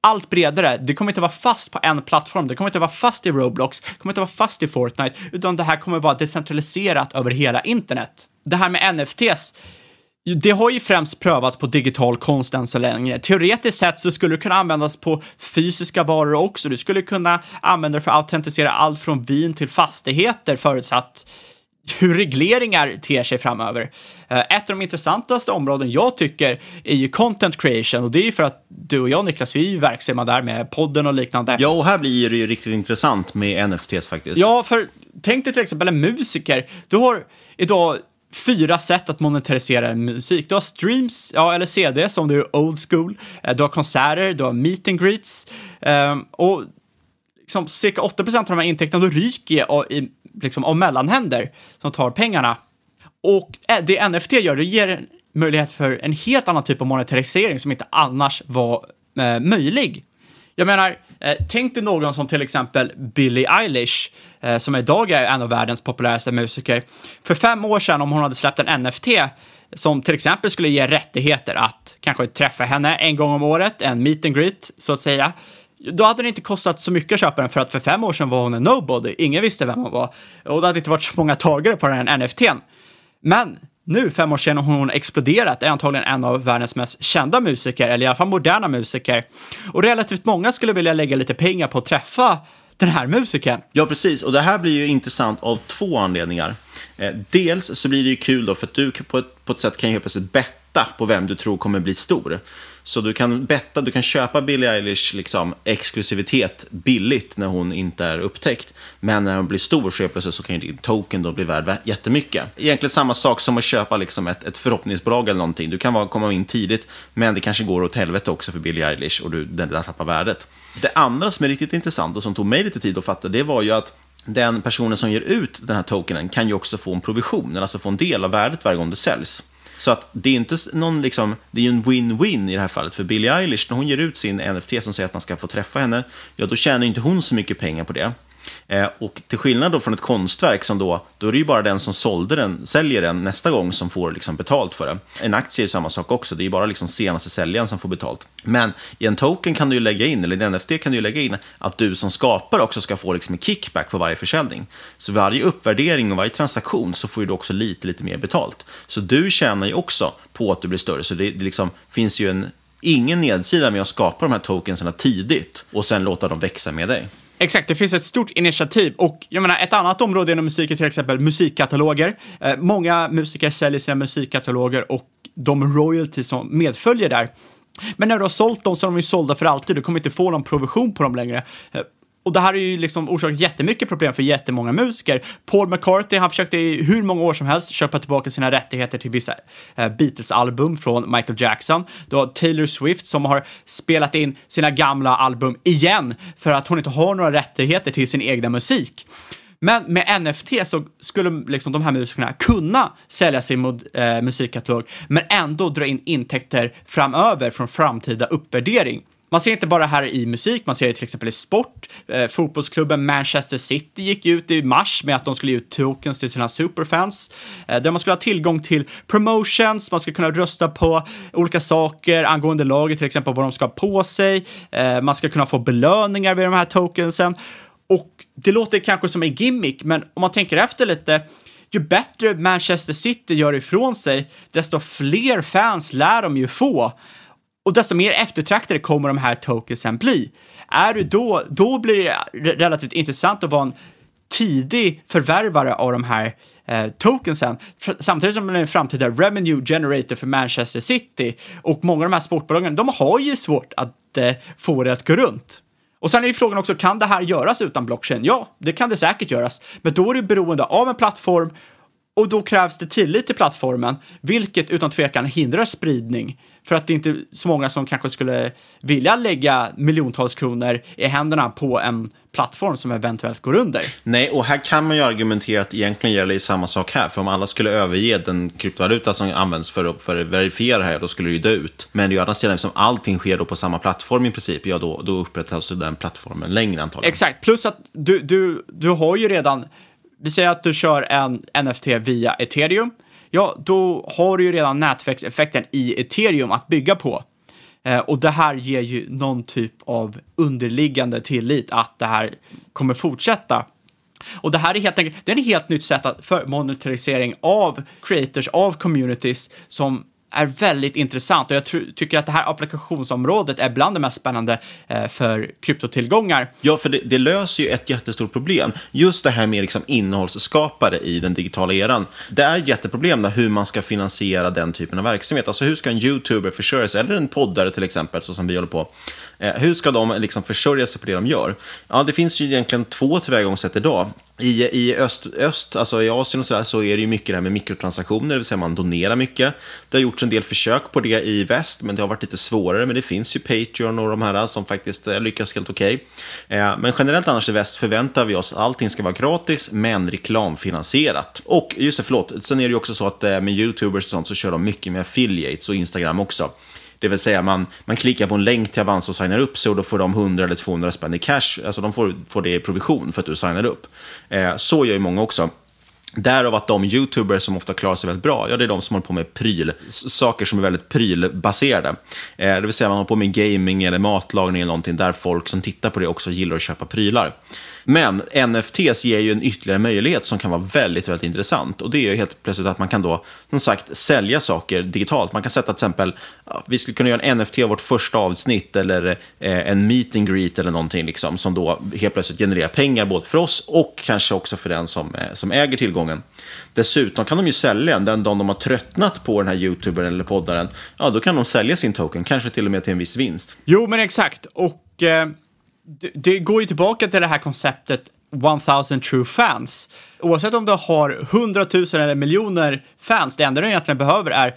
allt bredare. Det kommer inte vara fast på en plattform. Det kommer inte vara fast i Roblox. Det kommer inte vara fast i Fortnite, utan det här kommer vara decentraliserat över hela internet. Det här med NFTs, det har ju främst prövats på digital konst än så länge. Teoretiskt sett så skulle det kunna användas på fysiska varor också. Du skulle kunna använda det för att autentisera allt från vin till fastigheter förutsatt hur regleringar ter sig framöver. Eh, ett av de intressantaste områden jag tycker är ju content creation och det är ju för att du och jag Niklas, vi är ju verksamma där med podden och liknande. Ja, och här blir det ju riktigt intressant med NFTs faktiskt. Ja, för tänk dig till exempel en musiker. Du har idag fyra sätt att monetarisera musik. Du har streams, ja, eller CD som du är old school. Eh, du har konserter, du har meet and greets. Ehm, och liksom, cirka 8% av de här intäkterna då ryker i, liksom, av mellanhänder som tar pengarna. Och eh, det NFT gör, det ger en möjlighet för en helt annan typ av monetarisering som inte annars var eh, möjlig. Jag menar, eh, tänk dig någon som till exempel Billie Eilish, eh, som idag är en av världens populäraste musiker. För fem år sedan, om hon hade släppt en NFT, som till exempel skulle ge rättigheter att kanske träffa henne en gång om året, en meet and greet, så att säga. Då hade det inte kostat så mycket att köpa den för att för fem år sedan var hon en nobody. Ingen visste vem hon var. Och det hade inte varit så många tagare på den här NFTn. Men nu, fem år senare, har hon exploderat, är antagligen en av världens mest kända musiker, eller i alla fall moderna musiker. Och relativt många skulle vilja lägga lite pengar på att träffa den här musikern. Ja, precis. Och det här blir ju intressant av två anledningar. Eh, dels så blir det ju kul då, för att du på ett, på ett sätt kan ju helt plötsligt betta på vem du tror kommer bli stor. Så du kan betta, du kan köpa Billie Eilish liksom, exklusivitet billigt när hon inte är upptäckt. Men när hon blir stor så plötsligt så kan ju din token då bli värd jättemycket. Egentligen samma sak som att köpa liksom ett, ett förhoppningsbolag eller någonting. Du kan vara, komma in tidigt, men det kanske går åt helvete också för Billie Eilish och du, den där tappar värdet. Det andra som är riktigt intressant och som tog mig lite tid att fatta, det var ju att den personen som ger ut den här tokenen kan ju också få en provision, alltså få en del av värdet varje gång det säljs. Så att det är inte någon, liksom, det är ju en win-win i det här fallet. För Billie Eilish, när hon ger ut sin NFT som säger att man ska få träffa henne, ja då tjänar inte hon så mycket pengar på det. Eh, och till skillnad då från ett konstverk, som då, då är det ju bara den som sålde den, säljer den nästa gång som får liksom betalt för det. En aktie är samma sak också, det är ju bara liksom senaste säljaren som får betalt. Men i en token kan du ju lägga in, eller i en NFT kan du ju lägga in, att du som skapare också ska få liksom en kickback på varje försäljning. Så varje uppvärdering och varje transaktion så får du också lite, lite mer betalt. Så du tjänar ju också på att du blir större, så det, det liksom finns ju en, ingen nedsida med att skapa de här tokensen tidigt och sen låta dem växa med dig. Exakt, det finns ett stort initiativ och jag menar ett annat område inom musik är till exempel musikkataloger. Eh, många musiker säljer sina musikkataloger och de royalties som medföljer där. Men när du har sålt dem så är de ju sålda för alltid, du kommer inte få någon provision på dem längre. Eh, och det här är ju liksom orsakat jättemycket problem för jättemånga musiker. Paul McCartney, han försökte i hur många år som helst köpa tillbaka sina rättigheter till vissa eh, Beatles-album från Michael Jackson. Du har Taylor Swift som har spelat in sina gamla album igen för att hon inte har några rättigheter till sin egna musik. Men med NFT så skulle liksom de här musikerna kunna sälja sin mod, eh, musikkatalog, men ändå dra in intäkter framöver från framtida uppvärdering. Man ser inte bara här i musik, man ser det till exempel i sport. Eh, fotbollsklubben Manchester City gick ut i mars med att de skulle ge ut tokens till sina superfans, eh, där man skulle ha tillgång till promotions, man ska kunna rösta på olika saker angående laget, till exempel vad de ska ha på sig, eh, man ska kunna få belöningar vid de här tokensen. Och det låter kanske som en gimmick, men om man tänker efter lite, ju bättre Manchester City gör ifrån sig, desto fler fans lär de ju få. Och desto mer eftertraktade kommer de här tokensen bli. Är du då, då blir det relativt intressant att vara en tidig förvärvare av de här eh, tokensen, samtidigt som är en framtida revenue generator för Manchester City. Och många av de här sportbolagen, de har ju svårt att eh, få det att gå runt. Och sen är ju frågan också, kan det här göras utan blockchain? Ja, det kan det säkert göras, men då är det beroende av en plattform och då krävs det tillit till plattformen, vilket utan tvekan hindrar spridning. För att det är inte så många som kanske skulle vilja lägga miljontals kronor i händerna på en plattform som eventuellt går under. Nej, och här kan man ju argumentera att egentligen gäller det samma sak här. För om alla skulle överge den kryptovaluta som används för att, för att verifiera det här, då skulle det ju dö ut. Men det är ju andra sidan, eftersom allting sker då på samma plattform i princip, ja då, då upprätthålls den plattformen längre antagligen. Exakt, plus att du, du, du har ju redan vi säger att du kör en NFT via ethereum, ja, då har du ju redan nätverkseffekten i ethereum att bygga på. Eh, och det här ger ju någon typ av underliggande tillit att det här kommer fortsätta. Och det här är helt enkelt, det är ett helt nytt sätt för monetarisering av creators, av communities som är väldigt intressant och jag tycker att det här applikationsområdet är bland det mest spännande eh, för kryptotillgångar. Ja, för det, det, löser ju ett jättestort problem. Just det här med liksom innehållsskapare i den digitala eran. Det är ett jätteproblem hur man ska finansiera den typen av verksamhet. Alltså hur ska en YouTuber försörja sig, eller en poddare till exempel, så som vi håller på. Eh, hur ska de liksom försörja sig på det de gör? Ja, det finns ju egentligen två tillvägagångssätt idag. I, i öst, öst, alltså i Asien och så, där, så är det ju mycket det här med mikrotransaktioner, det vill säga man donerar mycket. Det har gjorts en del försök på det i väst, men det har varit lite svårare. Men det finns ju Patreon och de här som faktiskt eh, lyckas helt okej. Okay. Men generellt annars i väst förväntar vi oss att allting ska vara gratis, men reklamfinansierat. Och just det, förlåt, sen är det ju också så att med YouTubers och sånt så kör de mycket med affiliates och Instagram också. Det vill säga man, man klickar på en länk till Avanza och signar upp sig och då får de 100 eller 200 spänn i cash. Alltså de får, får det i provision för att du signar upp. Eh, så gör ju många också. Därav att de YouTubers som ofta klarar sig väldigt bra, ja det är de som håller på med pryl, saker som är väldigt prylbaserade. Eh, det vill säga man håller på med gaming eller matlagning eller någonting där folk som tittar på det också gillar att köpa prylar. Men NFTs ger ju en ytterligare möjlighet som kan vara väldigt, väldigt intressant. Och det är ju helt plötsligt att man kan då, som sagt, sälja saker digitalt. Man kan sätta till exempel, vi skulle kunna göra en NFT av vårt första avsnitt eller eh, en meet and greet eller någonting liksom, som då helt plötsligt genererar pengar både för oss och kanske också för den som, eh, som äger tillgången. Dessutom kan de ju sälja den, den dagen de har tröttnat på den här YouTubern eller poddaren, ja då kan de sälja sin token, kanske till och med till en viss vinst. Jo, men exakt. Och eh, det, går ju tillbaka till det här konceptet 1000 true fans. Oavsett om du har 100 000 eller miljoner fans, det enda du egentligen behöver är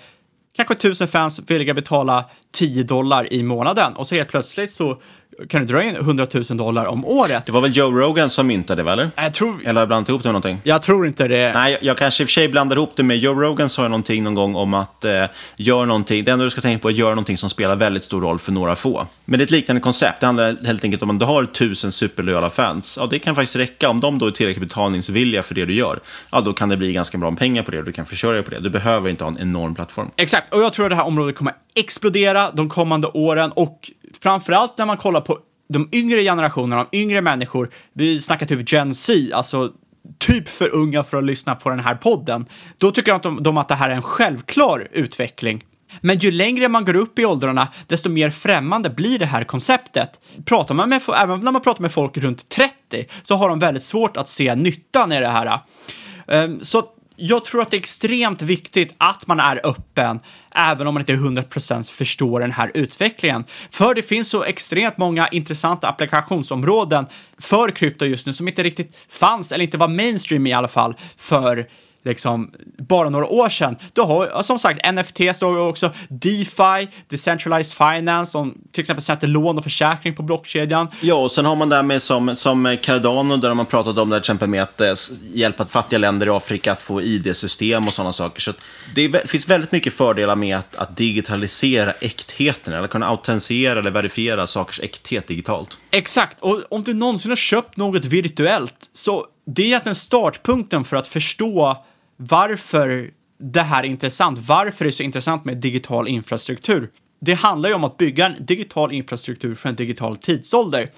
kanske 1000 fans villiga betala 10 dollar i månaden och så helt plötsligt så kan du dra in 100 000 dollar om året. Det var väl Joe Rogan som myntade det, eller? Jag tror... Eller har jag blandat ihop det med någonting? Jag tror inte det. Nej, jag, jag kanske i och för sig blandar ihop det med Joe Rogan sa någonting någon gång om att eh, gör någonting, det enda du ska tänka på är att göra någonting som spelar väldigt stor roll för några få. Men det är ett liknande koncept. Det handlar helt enkelt om att du har tusen superlojala fans. Ja, det kan faktiskt räcka. Om de då är tillräckligt betalningsvilliga för det du gör, ja, då kan det bli ganska bra pengar på det och du kan försörja dig på det. Du behöver inte ha en enorm plattform. Exakt, och jag tror att det här området kommer explodera de kommande åren och framförallt när man kollar på de yngre generationerna, de yngre människor, vi snackar typ Gen Z, alltså typ för unga för att lyssna på den här podden, då tycker jag att de, de att det här är en självklar utveckling. Men ju längre man går upp i åldrarna, desto mer främmande blir det här konceptet. Pratar man med, även när man pratar med folk runt 30 så har de väldigt svårt att se nyttan i det här. Ehm, så jag tror att det är extremt viktigt att man är öppen, även om man inte 100% förstår den här utvecklingen. För det finns så extremt många intressanta applikationsområden för krypto just nu som inte riktigt fanns, eller inte var mainstream i alla fall, för liksom bara några år sedan. Du har som sagt NFT står också, DeFi, Decentralized Finance, som till exempel sätter lån och försäkring på blockkedjan. Ja, och sen har man där med som, som Cardano, där man pratat om det till exempel med att eh, hjälpa fattiga länder i Afrika att få ID-system och sådana saker. Så det finns väldigt mycket fördelar med att, att digitalisera äktheten, eller kunna autentisera eller verifiera sakers äkthet digitalt. Exakt, och om du någonsin har köpt något virtuellt, så det är egentligen startpunkten för att förstå varför det här är intressant, varför det är så intressant med digital infrastruktur. Det handlar ju om att bygga en digital infrastruktur för en digital tidsålder.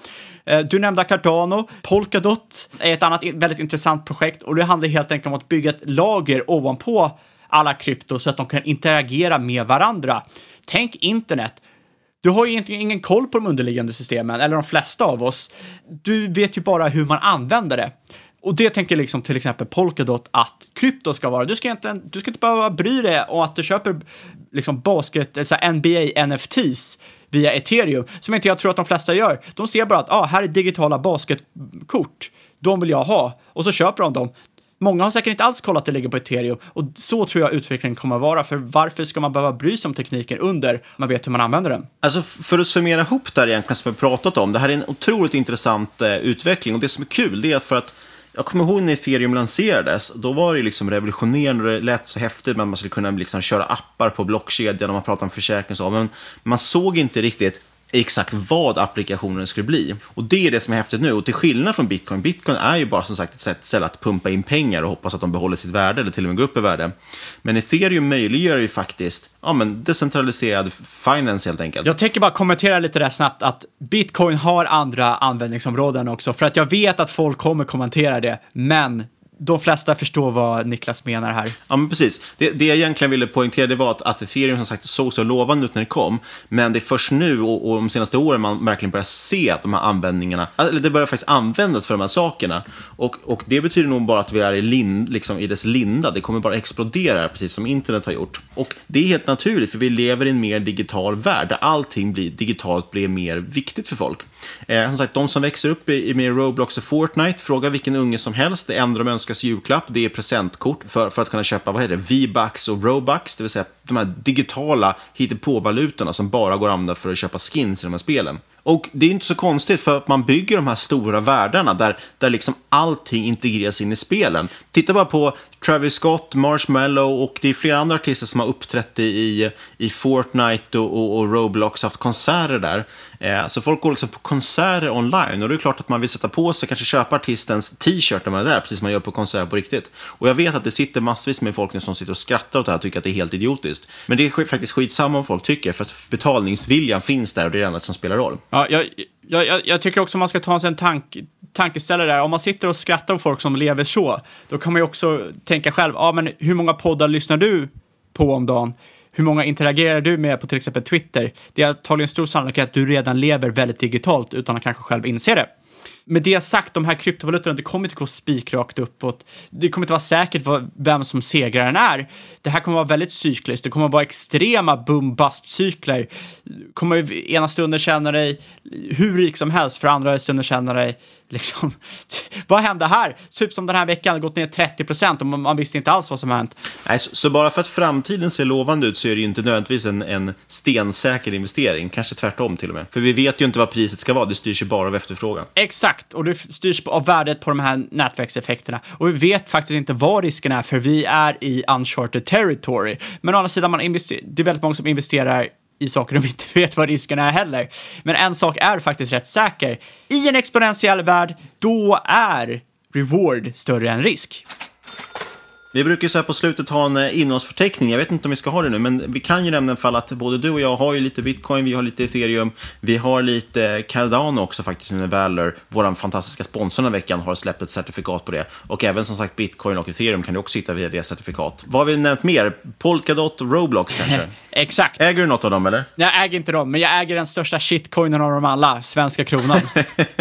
Eh, du nämnde Cardano, Polkadot är ett annat väldigt intressant projekt och det handlar helt enkelt om att bygga ett lager ovanpå alla krypto så att de kan interagera med varandra. Tänk internet. Du har ju egentligen ingen koll på de underliggande systemen, eller de flesta av oss. Du vet ju bara hur man använder det. Och det tänker liksom till exempel Polkadot att krypto ska vara. Du ska inte, du ska inte behöva bry dig om att du köper liksom basket, alltså NBA NFTs via ethereum, som inte jag tror att de flesta gör. De ser bara att ah, här är digitala basketkort, de vill jag ha, och så köper de dem. Många har säkert inte alls kollat att det ligger på ethereum och så tror jag utvecklingen kommer att vara. För varför ska man behöva bry sig om tekniken under man vet hur man använder den? Alltså för att summera ihop det här egentligen som vi pratat om. Det här är en otroligt intressant eh, utveckling och det som är kul det är för att jag kommer ihåg när ethereum lanserades, då var det liksom revolutionerande och det lät så häftigt, men man skulle kunna liksom köra appar på blockkedjan och man pratade om försäkring och så, men man såg inte riktigt exakt vad applikationen skulle bli. Och det är det som är häftigt nu. Och till skillnad från bitcoin, bitcoin är ju bara som sagt ett sätt ställe att pumpa in pengar och hoppas att de behåller sitt värde eller till och med går upp i värde. Men ethereum möjliggör ju faktiskt ja, men decentraliserad finance helt enkelt. Jag tänker bara kommentera lite där snabbt att bitcoin har andra användningsområden också, för att jag vet att folk kommer kommentera det, men de flesta förstår vad Niklas menar här. Ja, men precis. Det, det jag egentligen ville poängtera det var att, att ethereum som sagt såg så lovande ut när det kom, men det är först nu och, och de senaste åren man verkligen börjar se att de här användningarna, alltså, eller det börjar faktiskt användas för de här sakerna. Och, och det betyder nog bara att vi är i, lind, liksom i dess linda, det kommer bara explodera, precis som internet har gjort. Och det är helt naturligt, för vi lever i en mer digital värld, där allting blir digitalt blir mer viktigt för folk. Eh, som sagt, de som växer upp i, i med Roblox och Fortnite, fråga vilken unge som helst, det enda de önskas julklapp, det är presentkort för, för att kunna köpa vad heter det, V-bucks och Robux, det vill säga de här digitala hittepå-valutorna som bara går att använda för att köpa skins i de här spelen. Och det är inte så konstigt för att man bygger de här stora världarna där, där liksom allting integreras in i spelen. Titta bara på Travis Scott, Marshmallow och det är flera andra artister som har uppträtt i, i Fortnite och, och, och Roblox, haft konserter där. Eh, så folk går liksom på konserter online och det är klart att man vill sätta på sig, kanske köpa artistens t-shirt när man är där, precis som man gör på konserter på riktigt. Och jag vet att det sitter massvis med folk som sitter och skrattar åt det här och tycker att det är helt idiotiskt. Men det är faktiskt skitsamma om folk tycker, för att betalningsviljan finns där och det är det enda som spelar roll. Ja, jag, jag, jag tycker också man ska ta sig en tank, tankeställare där. Om man sitter och skrattar åt folk som lever så, då kan man ju också tänka själv, ja men hur många poddar lyssnar du på om dagen? Hur många interagerar du med på till exempel Twitter? Det är antagligen stor sannolikhet att du redan lever väldigt digitalt utan att kanske själv inse det. Med det sagt, de här kryptovalutorna, det kommer inte gå spikrakt uppåt. Det kommer inte vara säkert vad, vem som segraren är. Det här kommer vara väldigt cykliskt. Det kommer vara extrema boom-bust-cykler. Kommer ena stunden känna dig hur rik som helst, för andra stunden känna dig liksom, (laughs) vad hände här? Typ som den här veckan, det gått ner 30 procent och man visste inte alls vad som hänt. Nej, så, så, bara för att framtiden ser lovande ut så är det ju inte nödvändigtvis en, en stensäker investering, kanske tvärtom till och med. För vi vet ju inte vad priset ska vara, det styrs ju bara av efterfrågan. Exakt, och det styrs av värdet på de här nätverkseffekterna. Och vi vet faktiskt inte vad risken är, för vi är i uncharted territory. Men å andra sidan, man invester- det är väldigt många som investerar i saker de inte (laughs) vet vad riskerna är heller. Men en sak är faktiskt rätt säker. I en exponentiell värld, då är reward större än risk. Vi brukar ju så här på slutet ha en eh, innehållsförteckning. Jag vet inte om vi ska ha det nu, men vi kan ju nämna en fall att både du och jag har ju lite bitcoin, vi har lite ethereum, vi har lite Cardano också faktiskt, när Valor, vår fantastiska sponsor den här veckan, har släppt ett certifikat på det. Och även som sagt bitcoin och ethereum kan du också hitta via det certifikat. Vad har vi nämnt mer? Polkadot, Roblox kanske? (laughs) Exakt. Äger du något av dem eller? Jag äger inte dem, men jag äger den största shitcoinen av dem alla, svenska kronan.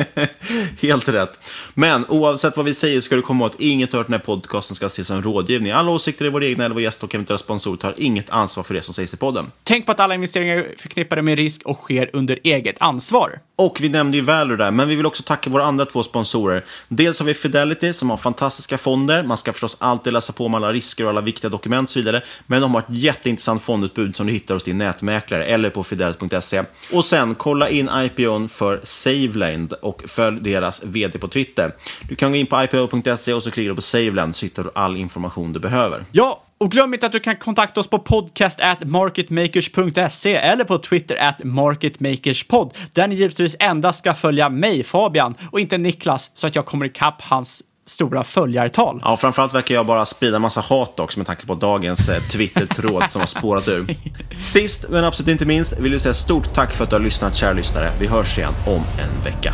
(laughs) Helt rätt. Men oavsett vad vi säger ska du komma ihåg att inget av den här podcasten ska ses som rådgivning. Alla åsikter är våra egna eller vår gäst och eventuella sponsorer tar inget ansvar för det som sägs i podden. Tänk på att alla investeringar är förknippade med risk och sker under eget ansvar. Och vi nämnde ju Valor där, men vi vill också tacka våra andra två sponsorer. Dels har vi Fidelity som har fantastiska fonder. Man ska förstås alltid läsa på om alla risker och alla viktiga dokument och så vidare. Men de har ett jätteintressant fondutbud som du hittar hos din nätmäklare eller på fidelity.se. Och sen kolla in IPOn för Saveland och följ deras vd på Twitter. Du kan gå in på ipo.se och så klickar du på Saveland så hittar du all information du behöver. Ja, och glöm inte att du kan kontakta oss på podcast at marketmakers.se eller på Twitter at marketmakerspod, där ni givetvis endast ska följa mig, Fabian, och inte Niklas, så att jag kommer ikapp hans stora följartal. Ja, framförallt verkar jag bara sprida massa hat också med tanke på dagens eh, Twitter-tråd som har spårat ur. (laughs) Sist men absolut inte minst vill vi säga stort tack för att du har lyssnat, kära lyssnare. Vi hörs igen om en vecka.